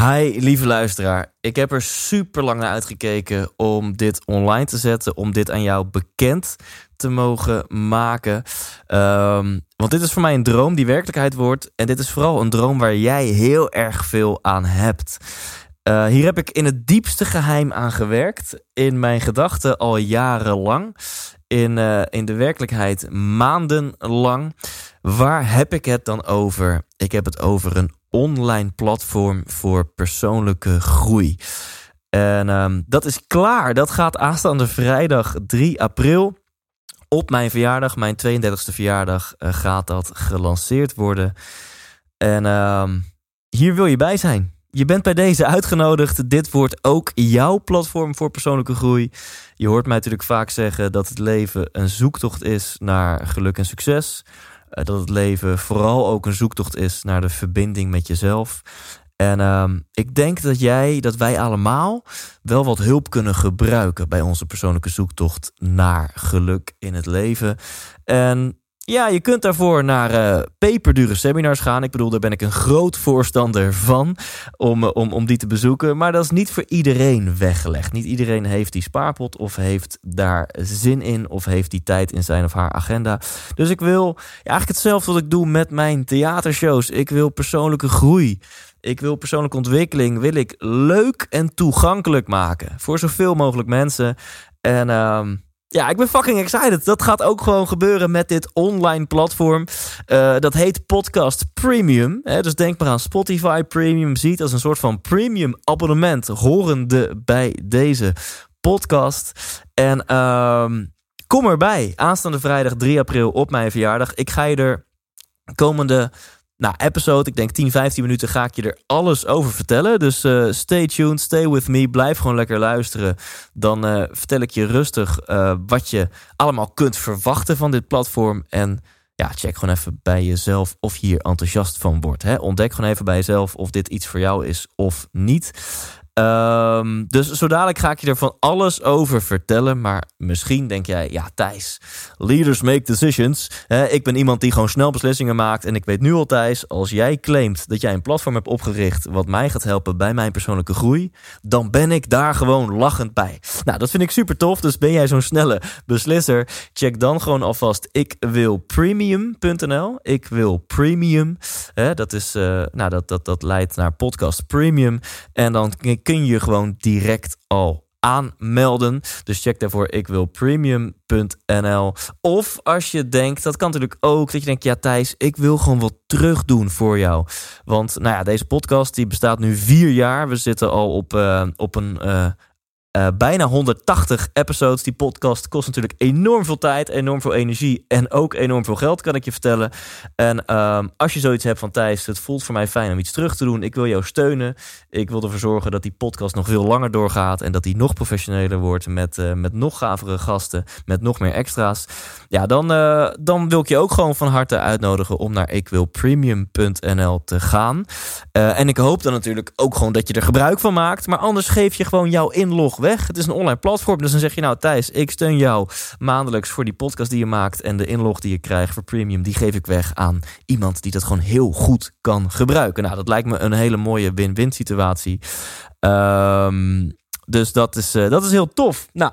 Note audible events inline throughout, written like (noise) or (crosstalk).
Hi, lieve luisteraar. Ik heb er super lang naar uitgekeken om dit online te zetten, om dit aan jou bekend te mogen maken. Ehm, want dit is voor mij een droom die werkelijkheid wordt. En dit is vooral een droom waar jij heel erg veel aan hebt. Uh, hier heb ik in het diepste geheim aan gewerkt. In mijn gedachten al jarenlang. In, uh, in de werkelijkheid maandenlang. Waar heb ik het dan over? Ik heb het over een online platform voor persoonlijke groei. En um, dat is klaar. Dat gaat aanstaande vrijdag 3 april. Op mijn verjaardag, mijn 32e verjaardag, uh, gaat dat gelanceerd worden. En um, hier wil je bij zijn. Je bent bij deze uitgenodigd. Dit wordt ook jouw platform voor persoonlijke groei. Je hoort mij natuurlijk vaak zeggen dat het leven een zoektocht is naar geluk en succes. Uh, dat het leven vooral ook een zoektocht is naar de verbinding met jezelf. En uh, ik denk dat jij, dat wij allemaal wel wat hulp kunnen gebruiken bij onze persoonlijke zoektocht naar geluk in het leven. En ja, je kunt daarvoor naar uh, peperdure seminars gaan. Ik bedoel, daar ben ik een groot voorstander van om, uh, om, om die te bezoeken. Maar dat is niet voor iedereen weggelegd. Niet iedereen heeft die spaarpot of heeft daar zin in of heeft die tijd in zijn of haar agenda. Dus ik wil ja, eigenlijk hetzelfde wat ik doe met mijn theatershows. Ik wil persoonlijke groei. Ik wil persoonlijke ontwikkeling wil ik leuk en toegankelijk maken voor zoveel mogelijk mensen. En uh, ja, ik ben fucking excited. Dat gaat ook gewoon gebeuren met dit online platform. Uh, dat heet Podcast Premium. Hè? Dus denk maar aan Spotify Premium. Ziet als een soort van premium abonnement horende bij deze podcast. En uh, kom erbij. Aanstaande vrijdag 3 april op mijn verjaardag. Ik ga je er komende nou, episode, ik denk 10, 15 minuten ga ik je er alles over vertellen. Dus uh, stay tuned, stay with me, blijf gewoon lekker luisteren. Dan uh, vertel ik je rustig uh, wat je allemaal kunt verwachten van dit platform. En ja, check gewoon even bij jezelf of je hier enthousiast van wordt. Hè? Ontdek gewoon even bij jezelf of dit iets voor jou is of niet. Um, dus zo dadelijk ga ik je er van alles over vertellen. Maar misschien denk jij, ja Thijs, leaders make decisions. Ik ben iemand die gewoon snel beslissingen maakt. En ik weet nu al Thijs, als jij claimt dat jij een platform hebt opgericht... wat mij gaat helpen bij mijn persoonlijke groei... dan ben ik daar gewoon lachend bij. Nou, dat vind ik super tof. Dus ben jij zo'n snelle beslisser? Check dan gewoon alvast ik wil premium.nl. Ik wil premium. Dat, is, uh, nou, dat, dat, dat leidt naar podcast premium. En dan kun je gewoon direct al aanmelden. Dus check daarvoor ik wil premium.nl. Of als je denkt, dat kan natuurlijk ook, dat je denkt, ja Thijs, ik wil gewoon wat terug doen voor jou. Want nou ja, deze podcast die bestaat nu vier jaar. We zitten al op, uh, op een uh, uh, bijna 180 episodes. Die podcast kost natuurlijk enorm veel tijd, enorm veel energie en ook enorm veel geld, kan ik je vertellen. En uh, als je zoiets hebt van Thijs, het voelt voor mij fijn om iets terug te doen. Ik wil jou steunen. Ik wil ervoor zorgen dat die podcast nog veel langer doorgaat en dat die nog professioneler wordt met, uh, met nog gavere gasten, met nog meer extra's. Ja, dan, uh, dan wil ik je ook gewoon van harte uitnodigen om naar ikwilpremium.nl te gaan. en ik hoop dan natuurlijk ook gewoon dat je er gebruik van maakt. Maar anders geef je gewoon jouw inlog weg. Het is een online platform. Dus dan zeg je nou, Thijs, ik steun jou maandelijks voor die podcast die je maakt. En de inlog die je krijgt voor premium, die geef ik weg aan iemand die dat gewoon heel goed kan gebruiken. Nou, dat lijkt me een hele mooie win-win situatie. Um, dus dat is, uh, dat is heel tof. Nou.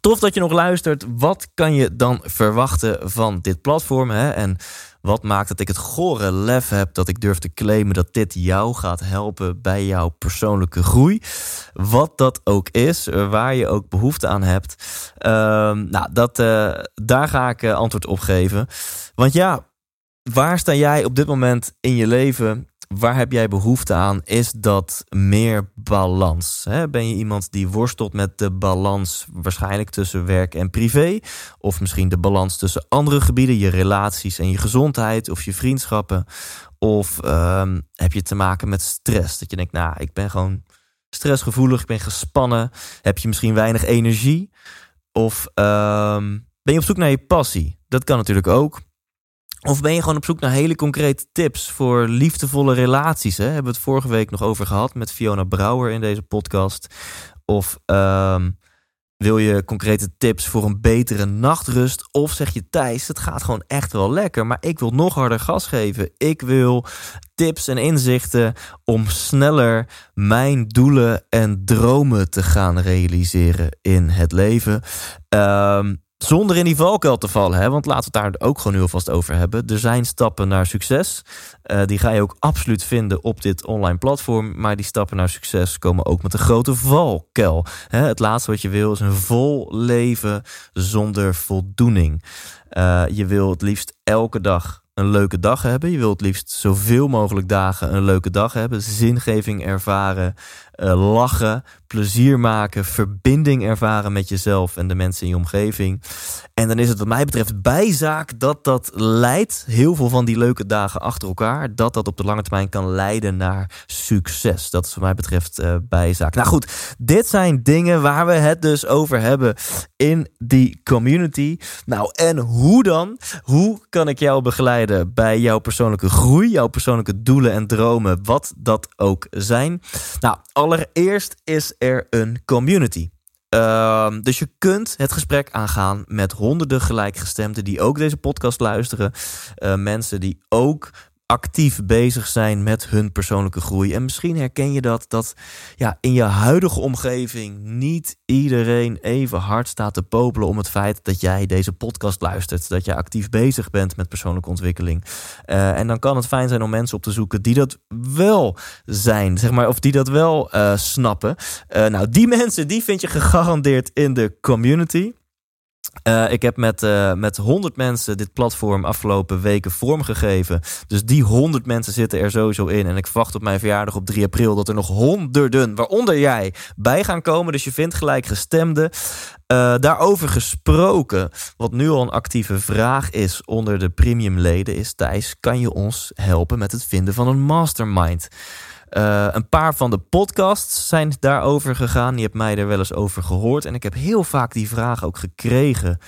Tof dat je nog luistert. Wat kan je dan verwachten van dit platform? Hè? En wat maakt dat ik het gore lef heb dat ik durf te claimen dat dit jou gaat helpen bij jouw persoonlijke groei? Wat dat ook is, waar je ook behoefte aan hebt. Uh, nou, dat, uh, daar ga ik uh, antwoord op geven. Want ja, waar sta jij op dit moment in je leven? Waar heb jij behoefte aan? Is dat meer balans? Ben je iemand die worstelt met de balans waarschijnlijk tussen werk en privé? Of misschien de balans tussen andere gebieden, je relaties en je gezondheid of je vriendschappen? Of um, heb je te maken met stress? Dat je denkt, nou, ik ben gewoon stressgevoelig, ik ben gespannen. Heb je misschien weinig energie? Of um, ben je op zoek naar je passie? Dat kan natuurlijk ook. Of ben je gewoon op zoek naar hele concrete tips voor liefdevolle relaties? Hè? Hebben we het vorige week nog over gehad met Fiona Brouwer in deze podcast. Of um, wil je concrete tips voor een betere nachtrust? Of zeg je Thijs, het gaat gewoon echt wel lekker, maar ik wil nog harder gas geven. Ik wil tips en inzichten om sneller mijn doelen en dromen te gaan realiseren in het leven. Ehm, zonder in die valkuil te vallen. Hè? Want laten we het daar ook gewoon nu alvast over hebben. Er zijn stappen naar succes. Uh, die ga je ook absoluut vinden op dit online platform. Maar die stappen naar succes komen ook met een grote valkuil. Hè? Het laatste wat je wil is een vol leven zonder voldoening. Uh, je wil het liefst elke dag een leuke dag hebben. Je wilt het liefst zoveel mogelijk dagen een leuke dag hebben. Zingeving ervaren, uh, lachen, plezier maken, verbinding ervaren met jezelf en de mensen in je omgeving. En dan is het wat mij betreft bijzaak dat dat leidt, heel veel van die leuke dagen achter elkaar, dat dat op de lange termijn kan leiden naar succes. Dat is wat mij betreft uh, bijzaak. Nou goed, dit zijn dingen waar we het dus over hebben in die community. Nou en hoe dan? Hoe kan ik jou begeleiden bij jouw persoonlijke groei, jouw persoonlijke doelen en dromen, wat dat ook zijn? Nou, allereerst is er een community. Uh, dus je kunt het gesprek aangaan met honderden gelijkgestemden die ook deze podcast luisteren. Uh, mensen die ook actief bezig zijn met hun persoonlijke groei. En misschien herken je dat, dat ja, in je huidige omgeving niet iedereen even hard staat te popelen om het feit dat jij deze podcast luistert. Dat jij actief bezig bent met persoonlijke ontwikkeling. Uh, en dan kan het fijn zijn om mensen op te zoeken die dat wel zijn, zeg maar, of die dat wel uh, snappen. Uh, nou, die (laughs) mensen die vind je gegarandeerd in de community. Uh, ik heb met, uh, met 100 mensen dit platform afgelopen weken vormgegeven. Dus die 100 mensen zitten er sowieso in. En ik verwacht op mijn verjaardag op 3 april dat er nog honderden, waaronder jij, bij gaan komen. Dus je vindt gelijk gestemde. Uh, daarover gesproken, wat nu al een actieve vraag is onder de premiumleden, is Thijs, kan je ons helpen met het vinden van een mastermind? Uh, een paar van de podcasts zijn daarover gegaan. Je hebt mij er wel eens over gehoord. En ik heb heel vaak die vraag ook gekregen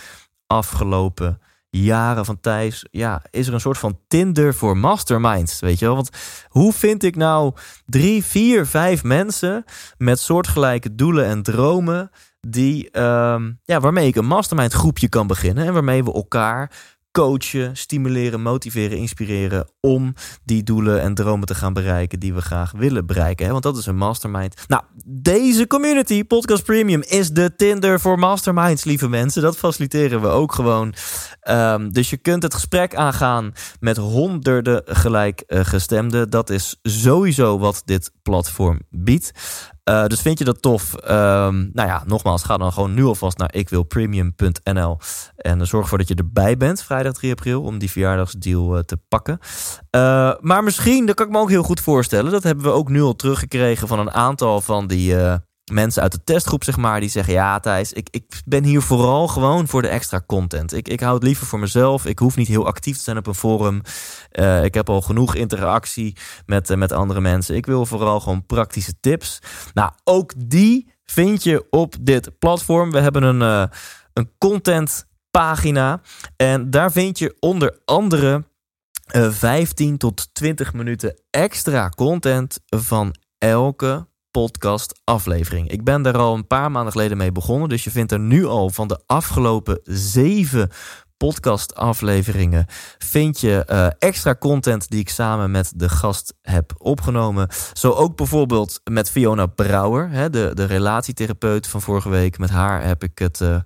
afgelopen jaren van Thijs. Ja, is er een soort van Tinder voor masterminds? Weet je wel? Want hoe vind ik nou drie, vier, vijf mensen met soortgelijke doelen en dromen... Die, uh, ja, waarmee ik een mastermind groepje kan beginnen en waarmee we elkaar coachen, stimuleren, motiveren, inspireren om die doelen en dromen te gaan bereiken die we graag willen bereiken. Hè? Want dat is een mastermind. Nou, deze community, Podcast Premium, is de Tinder voor masterminds, lieve mensen. Dat faciliteren we ook gewoon. Um, dus je kunt het gesprek aangaan met honderden gelijkgestemden. Dat is sowieso wat dit platform biedt. Uh, dus vind je dat tof? Um, nou ja, nogmaals, ga dan gewoon nu alvast naar ikwilpremium.nl en zorg ervoor dat je erbij bent vrijdag 3 april om die verjaardagsdeal uh, te pakken. Uh, maar misschien, dat kan ik me ook heel goed voorstellen, dat hebben we ook nu al teruggekregen van een aantal van die mensen uit de testgroep, zeg maar, die zeggen: Ja, Thijs, ik, ik ben hier vooral gewoon voor de extra content. Ik, ik hou het liever voor mezelf. Ik hoef niet heel actief te zijn op een forum. Uh, ik heb al genoeg interactie met, uh, met andere mensen. Ik wil vooral gewoon praktische tips. Nou, ook die vind je op dit platform. We hebben een, uh, een contentpagina. En daar vind je onder andere 15 tot 20 minuten extra content van elke podcast aflevering. Ik ben daar al een paar maanden geleden mee begonnen. Dus je vindt er nu al van de afgelopen zeven podcastafleveringen vind je uh, extra content die ik samen met de gast heb opgenomen. Zo ook bijvoorbeeld met Fiona Brouwer, hè, de, de relatietherapeut van vorige week. Met haar heb ik het uh,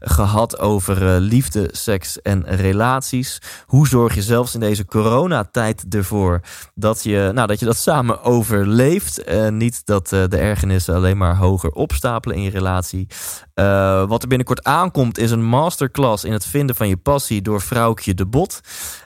gehad over uh, liefde, seks en relaties. Hoe zorg je zelfs in deze coronatijd ervoor dat je, nou, dat, je dat samen overleeft. niet dat de ergernissen alleen maar hoger opstapelen in je relatie. Wat er binnenkort aankomt is een masterclass in het vinden van je passie door Vrouwtje de Bot.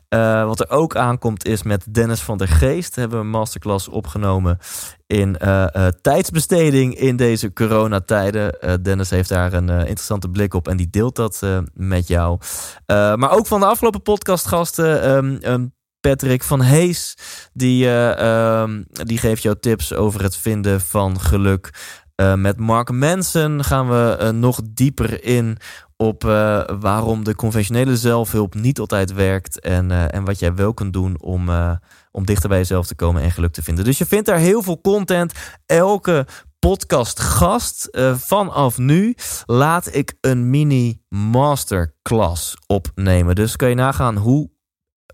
Uh, wat er ook aankomt is met Dennis van der Geest. Hebben we een masterclass opgenomen in uh, tijdsbesteding in deze coronatijden. Dennis heeft daar een interessante blik op en die deelt dat met jou. maar ook van de afgelopen podcastgasten. Um, um, Patrick van Hees, die, um, die geeft jou tips over het vinden van geluk. Met Mark Manson gaan we nog dieper in op uh, waarom de conventionele zelfhulp niet altijd werkt. En, uh, en wat jij wel kunt doen om, uh, om dichter bij jezelf te komen en geluk te vinden. Dus je vindt daar heel veel content. Elke podcastgast vanaf nu laat ik een mini masterclass opnemen. Dus kan je nagaan hoe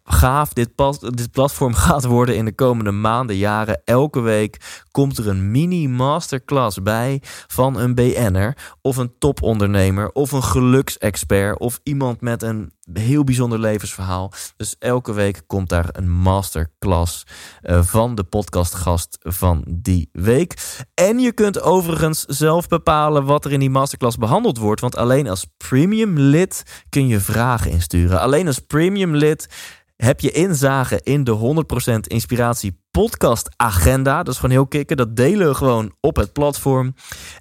gaaf dit, dit platform (laughs) gaat worden in de komende maanden, jaren. Elke week komt er een mini masterclass bij van een BN'er of een topondernemer of een geluksexpert of iemand met een heel bijzonder levensverhaal. Dus elke week komt daar een masterclass uh, van de podcastgast van die week. En je kunt overigens zelf bepalen wat er in die masterclass behandeld wordt. Want alleen als premium lid kun je vragen insturen. Alleen als premium lid heb je inzage in de 100% inspiratie podcast agenda. Dat is gewoon heel kicken. Dat delen we gewoon op het platform.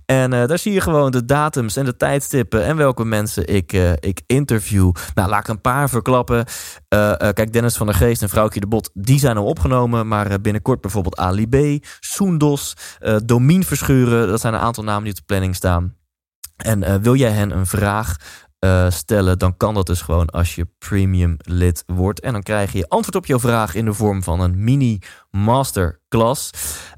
En uh, daar zie je gewoon de datums en de tijdstippen en welke mensen ik, uh, ik interview. Nou, laat ik een paar verklappen. Uh, kijk, Dennis van der Geest en Vrouwtje de Bot, die zijn al opgenomen. Maar binnenkort bijvoorbeeld Ali B, Soendos, Domien Verschuren. Dat zijn een aantal namen die op de planning staan. En wil jij hen een vraag uh, stellen, dan kan dat dus gewoon als je premium lid wordt. En dan krijg je antwoord op jouw vraag in de vorm van een mini masterclass.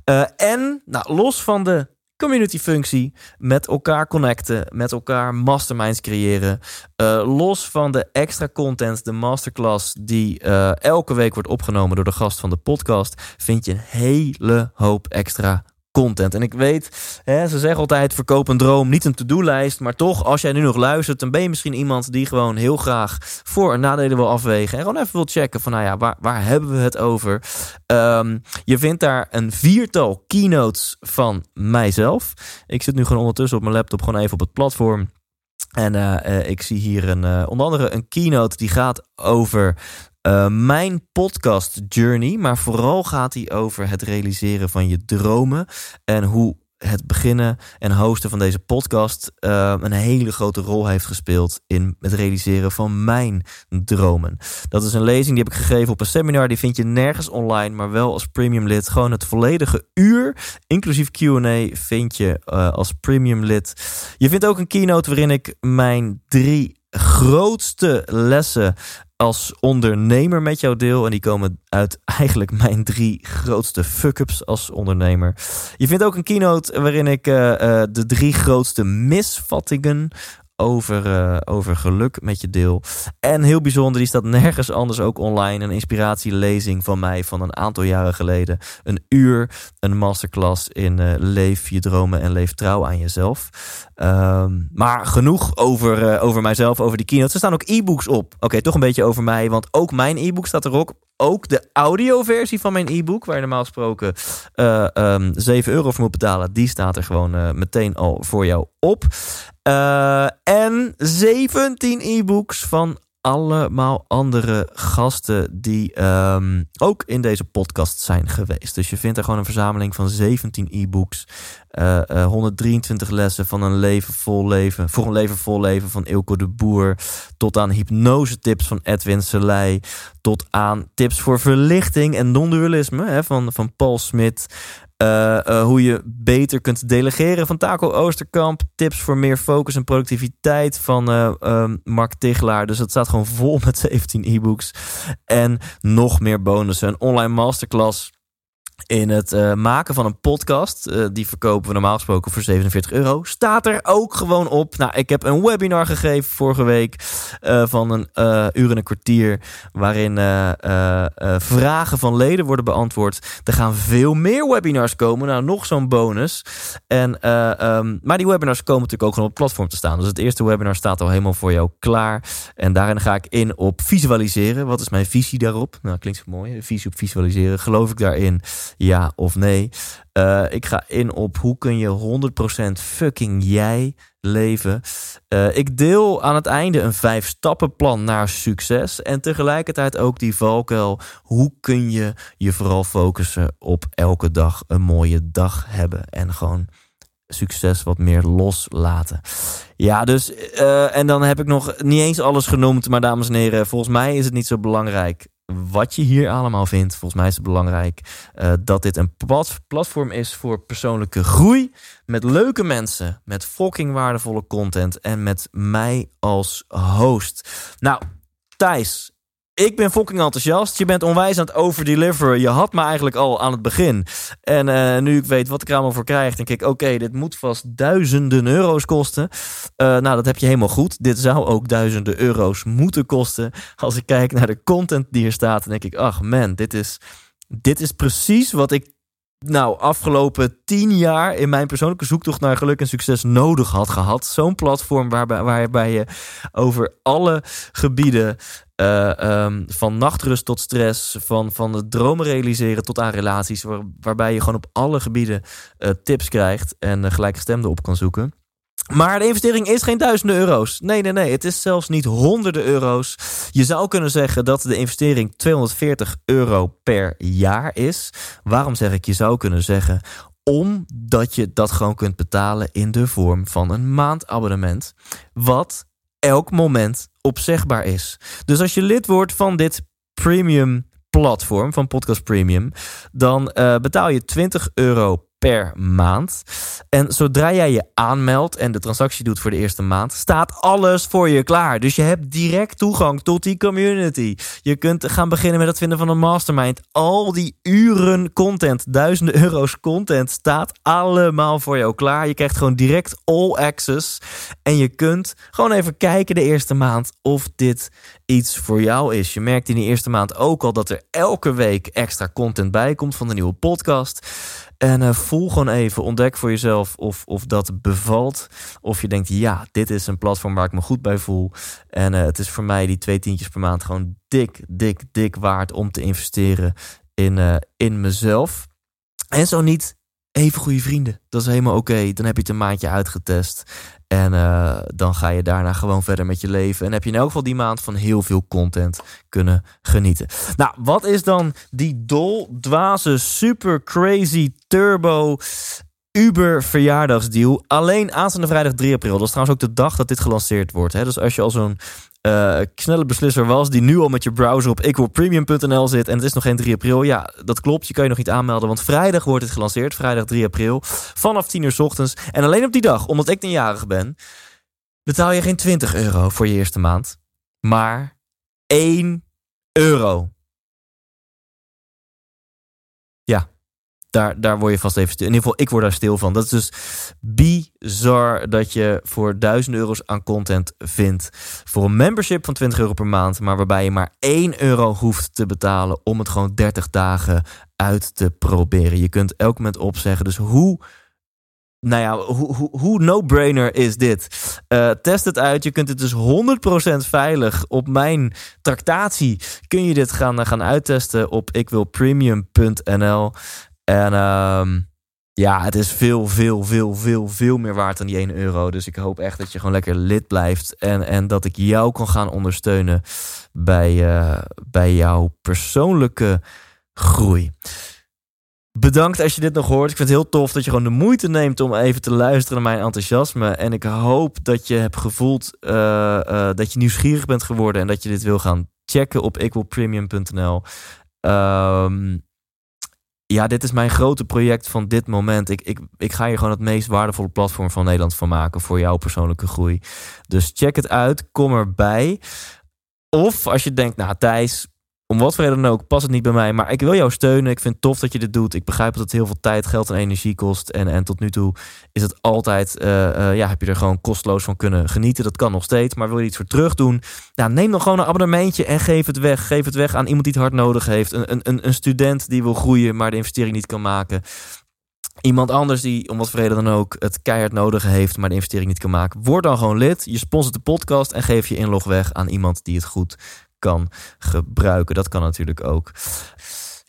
Uh, en nou, los van de community functie, met elkaar connecten, met elkaar masterminds creëren. Uh, los van de extra content, de masterclass die elke week wordt opgenomen door de gast van de podcast, vind je een hele hoop extra content. En ik weet, hè, ze zeggen altijd: verkoop een droom, niet een to-do-lijst. Maar toch, als jij nu nog luistert, dan ben je misschien iemand die gewoon heel graag voor- en nadelen wil afwegen. En gewoon even wil checken van, nou ja, waar, waar hebben we het over? Um, je vindt daar een viertal keynotes van mijzelf. Ik zit nu gewoon ondertussen op mijn laptop, gewoon even op het platform. En uh, ik zie hier een, uh, onder andere een keynote die gaat over uh, mijn podcast journey, maar vooral gaat hij over het realiseren van je dromen en hoe het beginnen en hosten van deze podcast uh, een hele grote rol heeft gespeeld in het realiseren van mijn dromen. Dat is een lezing die heb ik gegeven op een seminar. Die vind je nergens online, maar wel als premium lid. Gewoon het volledige uur, inclusief Q&A, vind je uh, als premium lid. Je vindt ook een keynote waarin ik mijn drie grootste lessen als ondernemer met jou deel. En die komen uit eigenlijk (laughs) mijn drie grootste fuck-ups als ondernemer. Je vindt ook een keynote waarin ik uh, uh, de drie grootste misvattingen over, uh, over geluk met je deel. En heel bijzonder, die staat nergens anders ook online. Een inspiratielezing van mij van een aantal jaren geleden. Een uur, een masterclass in uh, leef je dromen en leef trouw aan jezelf. Um, maar genoeg over, uh, over mijzelf, over die keynote. Er staan ook e-books op. Oké, toch een beetje over mij, want ook mijn e-book staat erop. Ook de audioversie van mijn e-book, waar je normaal gesproken uh, um, 7 euro voor moet betalen, die staat er gewoon uh, meteen al voor jou op. Uh, en 17 e-books van allemaal andere gasten die um, ook in deze podcast zijn geweest. Dus je vindt er gewoon een verzameling van 17 e-books. Uh, uh, 123 lessen van een leven vol leven. Voor een leven vol leven van Ilko de Boer. Tot aan hypnose tips van Edwin Selei. Tot aan tips voor verlichting en non-dualisme hè, van, van Paul Smit. Uh, uh, hoe je beter kunt delegeren van Taco Oosterkamp. Tips voor meer focus en productiviteit van uh, um, Mark Tichelaar. Dus het staat gewoon vol met (laughs) 17 e-books. En nog meer bonussen. Een online masterclass in het uh, maken van een podcast. Uh, die verkopen we normaal gesproken voor 47 euro. Staat er ook gewoon op. Nou, ik heb een webinar gegeven vorige week. Uh, van een uur en een kwartier. Waarin vragen van leden worden beantwoord. Er gaan veel meer webinars komen. Nou, nog zo'n bonus. En, um, maar die webinars komen natuurlijk ook gewoon op het platform te staan. Dus het eerste webinar staat al helemaal voor jou klaar. En daarin ga ik in op visualiseren. Wat is mijn visie daarop? Nou, klinkt mooi. Visie op visualiseren. Geloof ik daarin? Ja of nee. Uh, ik ga in op hoe kun je 100% fucking jij leven. Uh, ik deel aan het einde een vijf stappen plan naar succes. En tegelijkertijd ook die valkuil. Hoe kun je je vooral focussen op elke dag een mooie dag hebben. En gewoon succes wat meer loslaten. Ja, dus uh, en dan heb ik nog niet eens alles genoemd. Maar dames en heren, volgens mij is het niet zo belangrijk wat je hier allemaal vindt. Volgens mij is het belangrijk uh, dat dit een platform is voor persoonlijke groei. Met leuke mensen, met fucking waardevolle content en met mij als host. Nou, Thijs, ik ben fucking enthousiast. Je bent onwijs aan het overdeliveren. Je had me eigenlijk al aan het begin. En uh, nu ik weet wat ik er allemaal voor krijg, denk ik: oké, dit moet vast duizenden euro's kosten. Uh, nou, dat heb je helemaal goed. Dit zou ook duizenden euro's moeten kosten. Als ik kijk naar de content die hier staat, dan denk ik: ach man, dit is, dit is precies wat ik nou, afgelopen tien jaar in mijn persoonlijke zoektocht naar geluk en succes nodig had gehad. Zo'n platform waarbij, waarbij je over alle gebieden, uh, um, van nachtrust tot stress, van, van het dromen realiseren tot aan relaties, waar, waarbij je gewoon op alle gebieden uh, tips krijgt en uh, gelijkgestemden op kan zoeken. Maar de investering is geen duizenden euro's. Nee, nee, nee. Het is zelfs niet honderden euro's. Je zou kunnen zeggen dat de investering 240 euro per jaar is. Waarom zeg ik je zou kunnen zeggen? Omdat je dat gewoon kunt betalen in de vorm van een maandabonnement. Wat elk moment opzegbaar is. Dus als je lid wordt van dit premium platform van Podcast Premium, dan uh, betaal je 20 euro per maand. En zodra jij je aanmeldt en de transactie doet voor de eerste maand, staat alles voor je klaar. Dus je hebt direct toegang tot die community. Je kunt gaan beginnen met het vinden van een mastermind. Al die uren content, duizenden (laughs) euro's content, staat allemaal voor jou klaar. Je krijgt gewoon direct all access. En je kunt gewoon even kijken de eerste maand of dit iets voor jou is. Je merkt in die eerste maand ook al dat er elke week extra content bij komt van de nieuwe podcast. En uh, voel gewoon even, ontdek voor jezelf of, of dat bevalt. Of je denkt, ja, dit is een platform waar ik me goed bij voel. En uh, het is voor mij die twee tientjes per maand gewoon dik, dik, dik waard om te investeren in, uh, in mezelf. En zo niet, even goede vrienden. Dat is helemaal oké. Dan heb je het een maandje uitgetest. En uh, dan ga je daarna gewoon verder met je leven. En heb je in elk geval die maand van heel veel content kunnen genieten. Nou, wat is dan die dol, dwaze, super crazy, turbo, Uber verjaardagsdeal. Alleen aanstaande vrijdag 3 april. Dat is trouwens ook de dag dat dit gelanceerd wordt. Hè? Dus als je al zo'n uh, snelle beslisser was... die nu al met je browser op equalpremium.nl zit... en het is nog geen 3 april. Ja, dat klopt. Je kan je nog niet aanmelden. Want vrijdag wordt het gelanceerd. Vrijdag 3 april. Vanaf 10 uur s ochtends. En alleen op die dag, omdat ik jarig ben... betaal je geen 20 euro voor je eerste maand. Maar 1 euro. Ja, daar, daar word je vast even stil. In ieder geval, ik word daar stil van. Dat is dus bizar dat je voor 1000 euro's aan content vindt. Voor een membership van 20 euro per maand. Maar waarbij je maar 1 euro hoeft te betalen om het gewoon 30 dagen uit te proberen. Je kunt elk moment opzeggen. Dus hoe nou ja, hoe, hoe, hoe no-brainer is dit? Uh, test het uit. Je kunt het dus 100% veilig op mijn tractatie. Kun je dit gaan, gaan uittesten op ikwilpremium.nl. En um, ja, het is veel, veel, veel, veel, veel meer waard dan die 1 euro. Dus ik hoop echt dat je gewoon lekker lid blijft. En, en dat ik jou kan gaan ondersteunen bij, uh, bij jouw persoonlijke groei. Bedankt als je dit nog hoort. Ik vind het heel tof dat je gewoon de moeite neemt om even te luisteren naar mijn enthousiasme. En ik hoop dat je hebt gevoeld uh, uh, dat je nieuwsgierig bent geworden en dat je dit wil gaan checken op equalpremium.nl. Um, ja, dit is mijn grote project van dit moment. Ik, ik, ik ga hier gewoon het meest waardevolle platform van Nederland van maken voor jouw persoonlijke groei. Dus check het uit, kom erbij. Of als je denkt, nou Thijs, om wat voor reden dan ook, past het niet bij mij. Maar ik wil jou steunen. Ik vind het tof dat je dit doet. Ik begrijp dat het heel veel tijd, geld en energie kost. En, en tot nu toe is het altijd, uh, uh, ja, heb je er gewoon kosteloos van kunnen genieten. Dat kan nog steeds. Maar wil je iets voor terug doen? Nou, neem dan gewoon een abonnementje en geef het weg. Geef het weg aan iemand die het hard nodig heeft. Een, een, een student die wil groeien, maar de investering niet kan maken. Iemand anders die, om wat voor reden dan ook, het keihard nodig heeft, maar de investering niet kan maken. Word dan gewoon lid. Je sponsort de podcast en geef je inlog weg aan iemand die het goed kan gebruiken. Dat kan natuurlijk ook.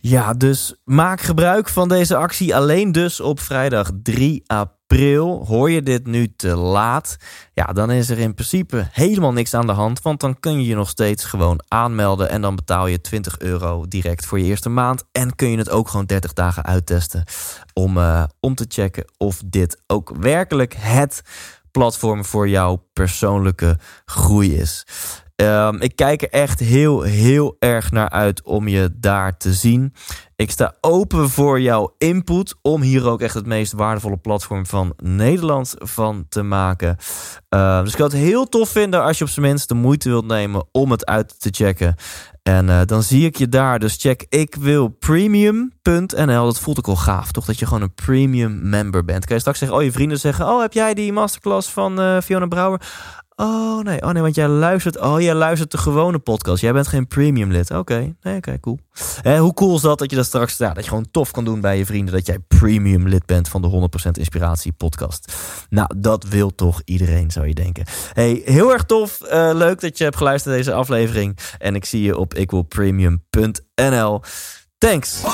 Ja, dus maak gebruik van deze actie alleen dus op vrijdag 3 april. Hoor je dit nu te laat? Ja, dan is er in principe helemaal niks aan de hand. Want dan kun je je nog steeds gewoon aanmelden. En dan betaal je 20 euro direct voor je eerste maand. En kun je het ook gewoon 30 dagen uittesten. Om, uh, om te checken of dit ook werkelijk het platform voor jouw persoonlijke groei is. Um, ik kijk er echt heel, heel erg naar uit om je daar te zien. Ik sta open voor jouw input om hier ook echt het meest waardevolle platform van Nederland van te maken. Uh, dus ik zou het heel tof vinden als je op zijn minst de moeite wilt nemen om het uit te checken. En dan zie ik je daar. Dus check ikwilpremium.nl. Dat voelt ook wel gaaf, toch? Dat je gewoon een premium member bent. Kan je straks zeggen, oh je vrienden zeggen... oh, heb jij die masterclass van Fiona Brouwer? Oh nee, oh nee, want jij luistert. Oh, jij luistert de gewone podcast. Jij bent geen premium lid. Oké, nee, oké, cool. Eh, hoe cool is dat dat je dat straks, ja, dat je gewoon tof kan doen bij je vrienden, dat jij premium lid bent van de 100% Inspiratie podcast. Nou, dat wil toch iedereen, zou je denken. Hey, heel erg tof. Uh, leuk dat je hebt geluisterd naar deze aflevering. En ik zie je op ikwilpremium.nl. Thanks. 100%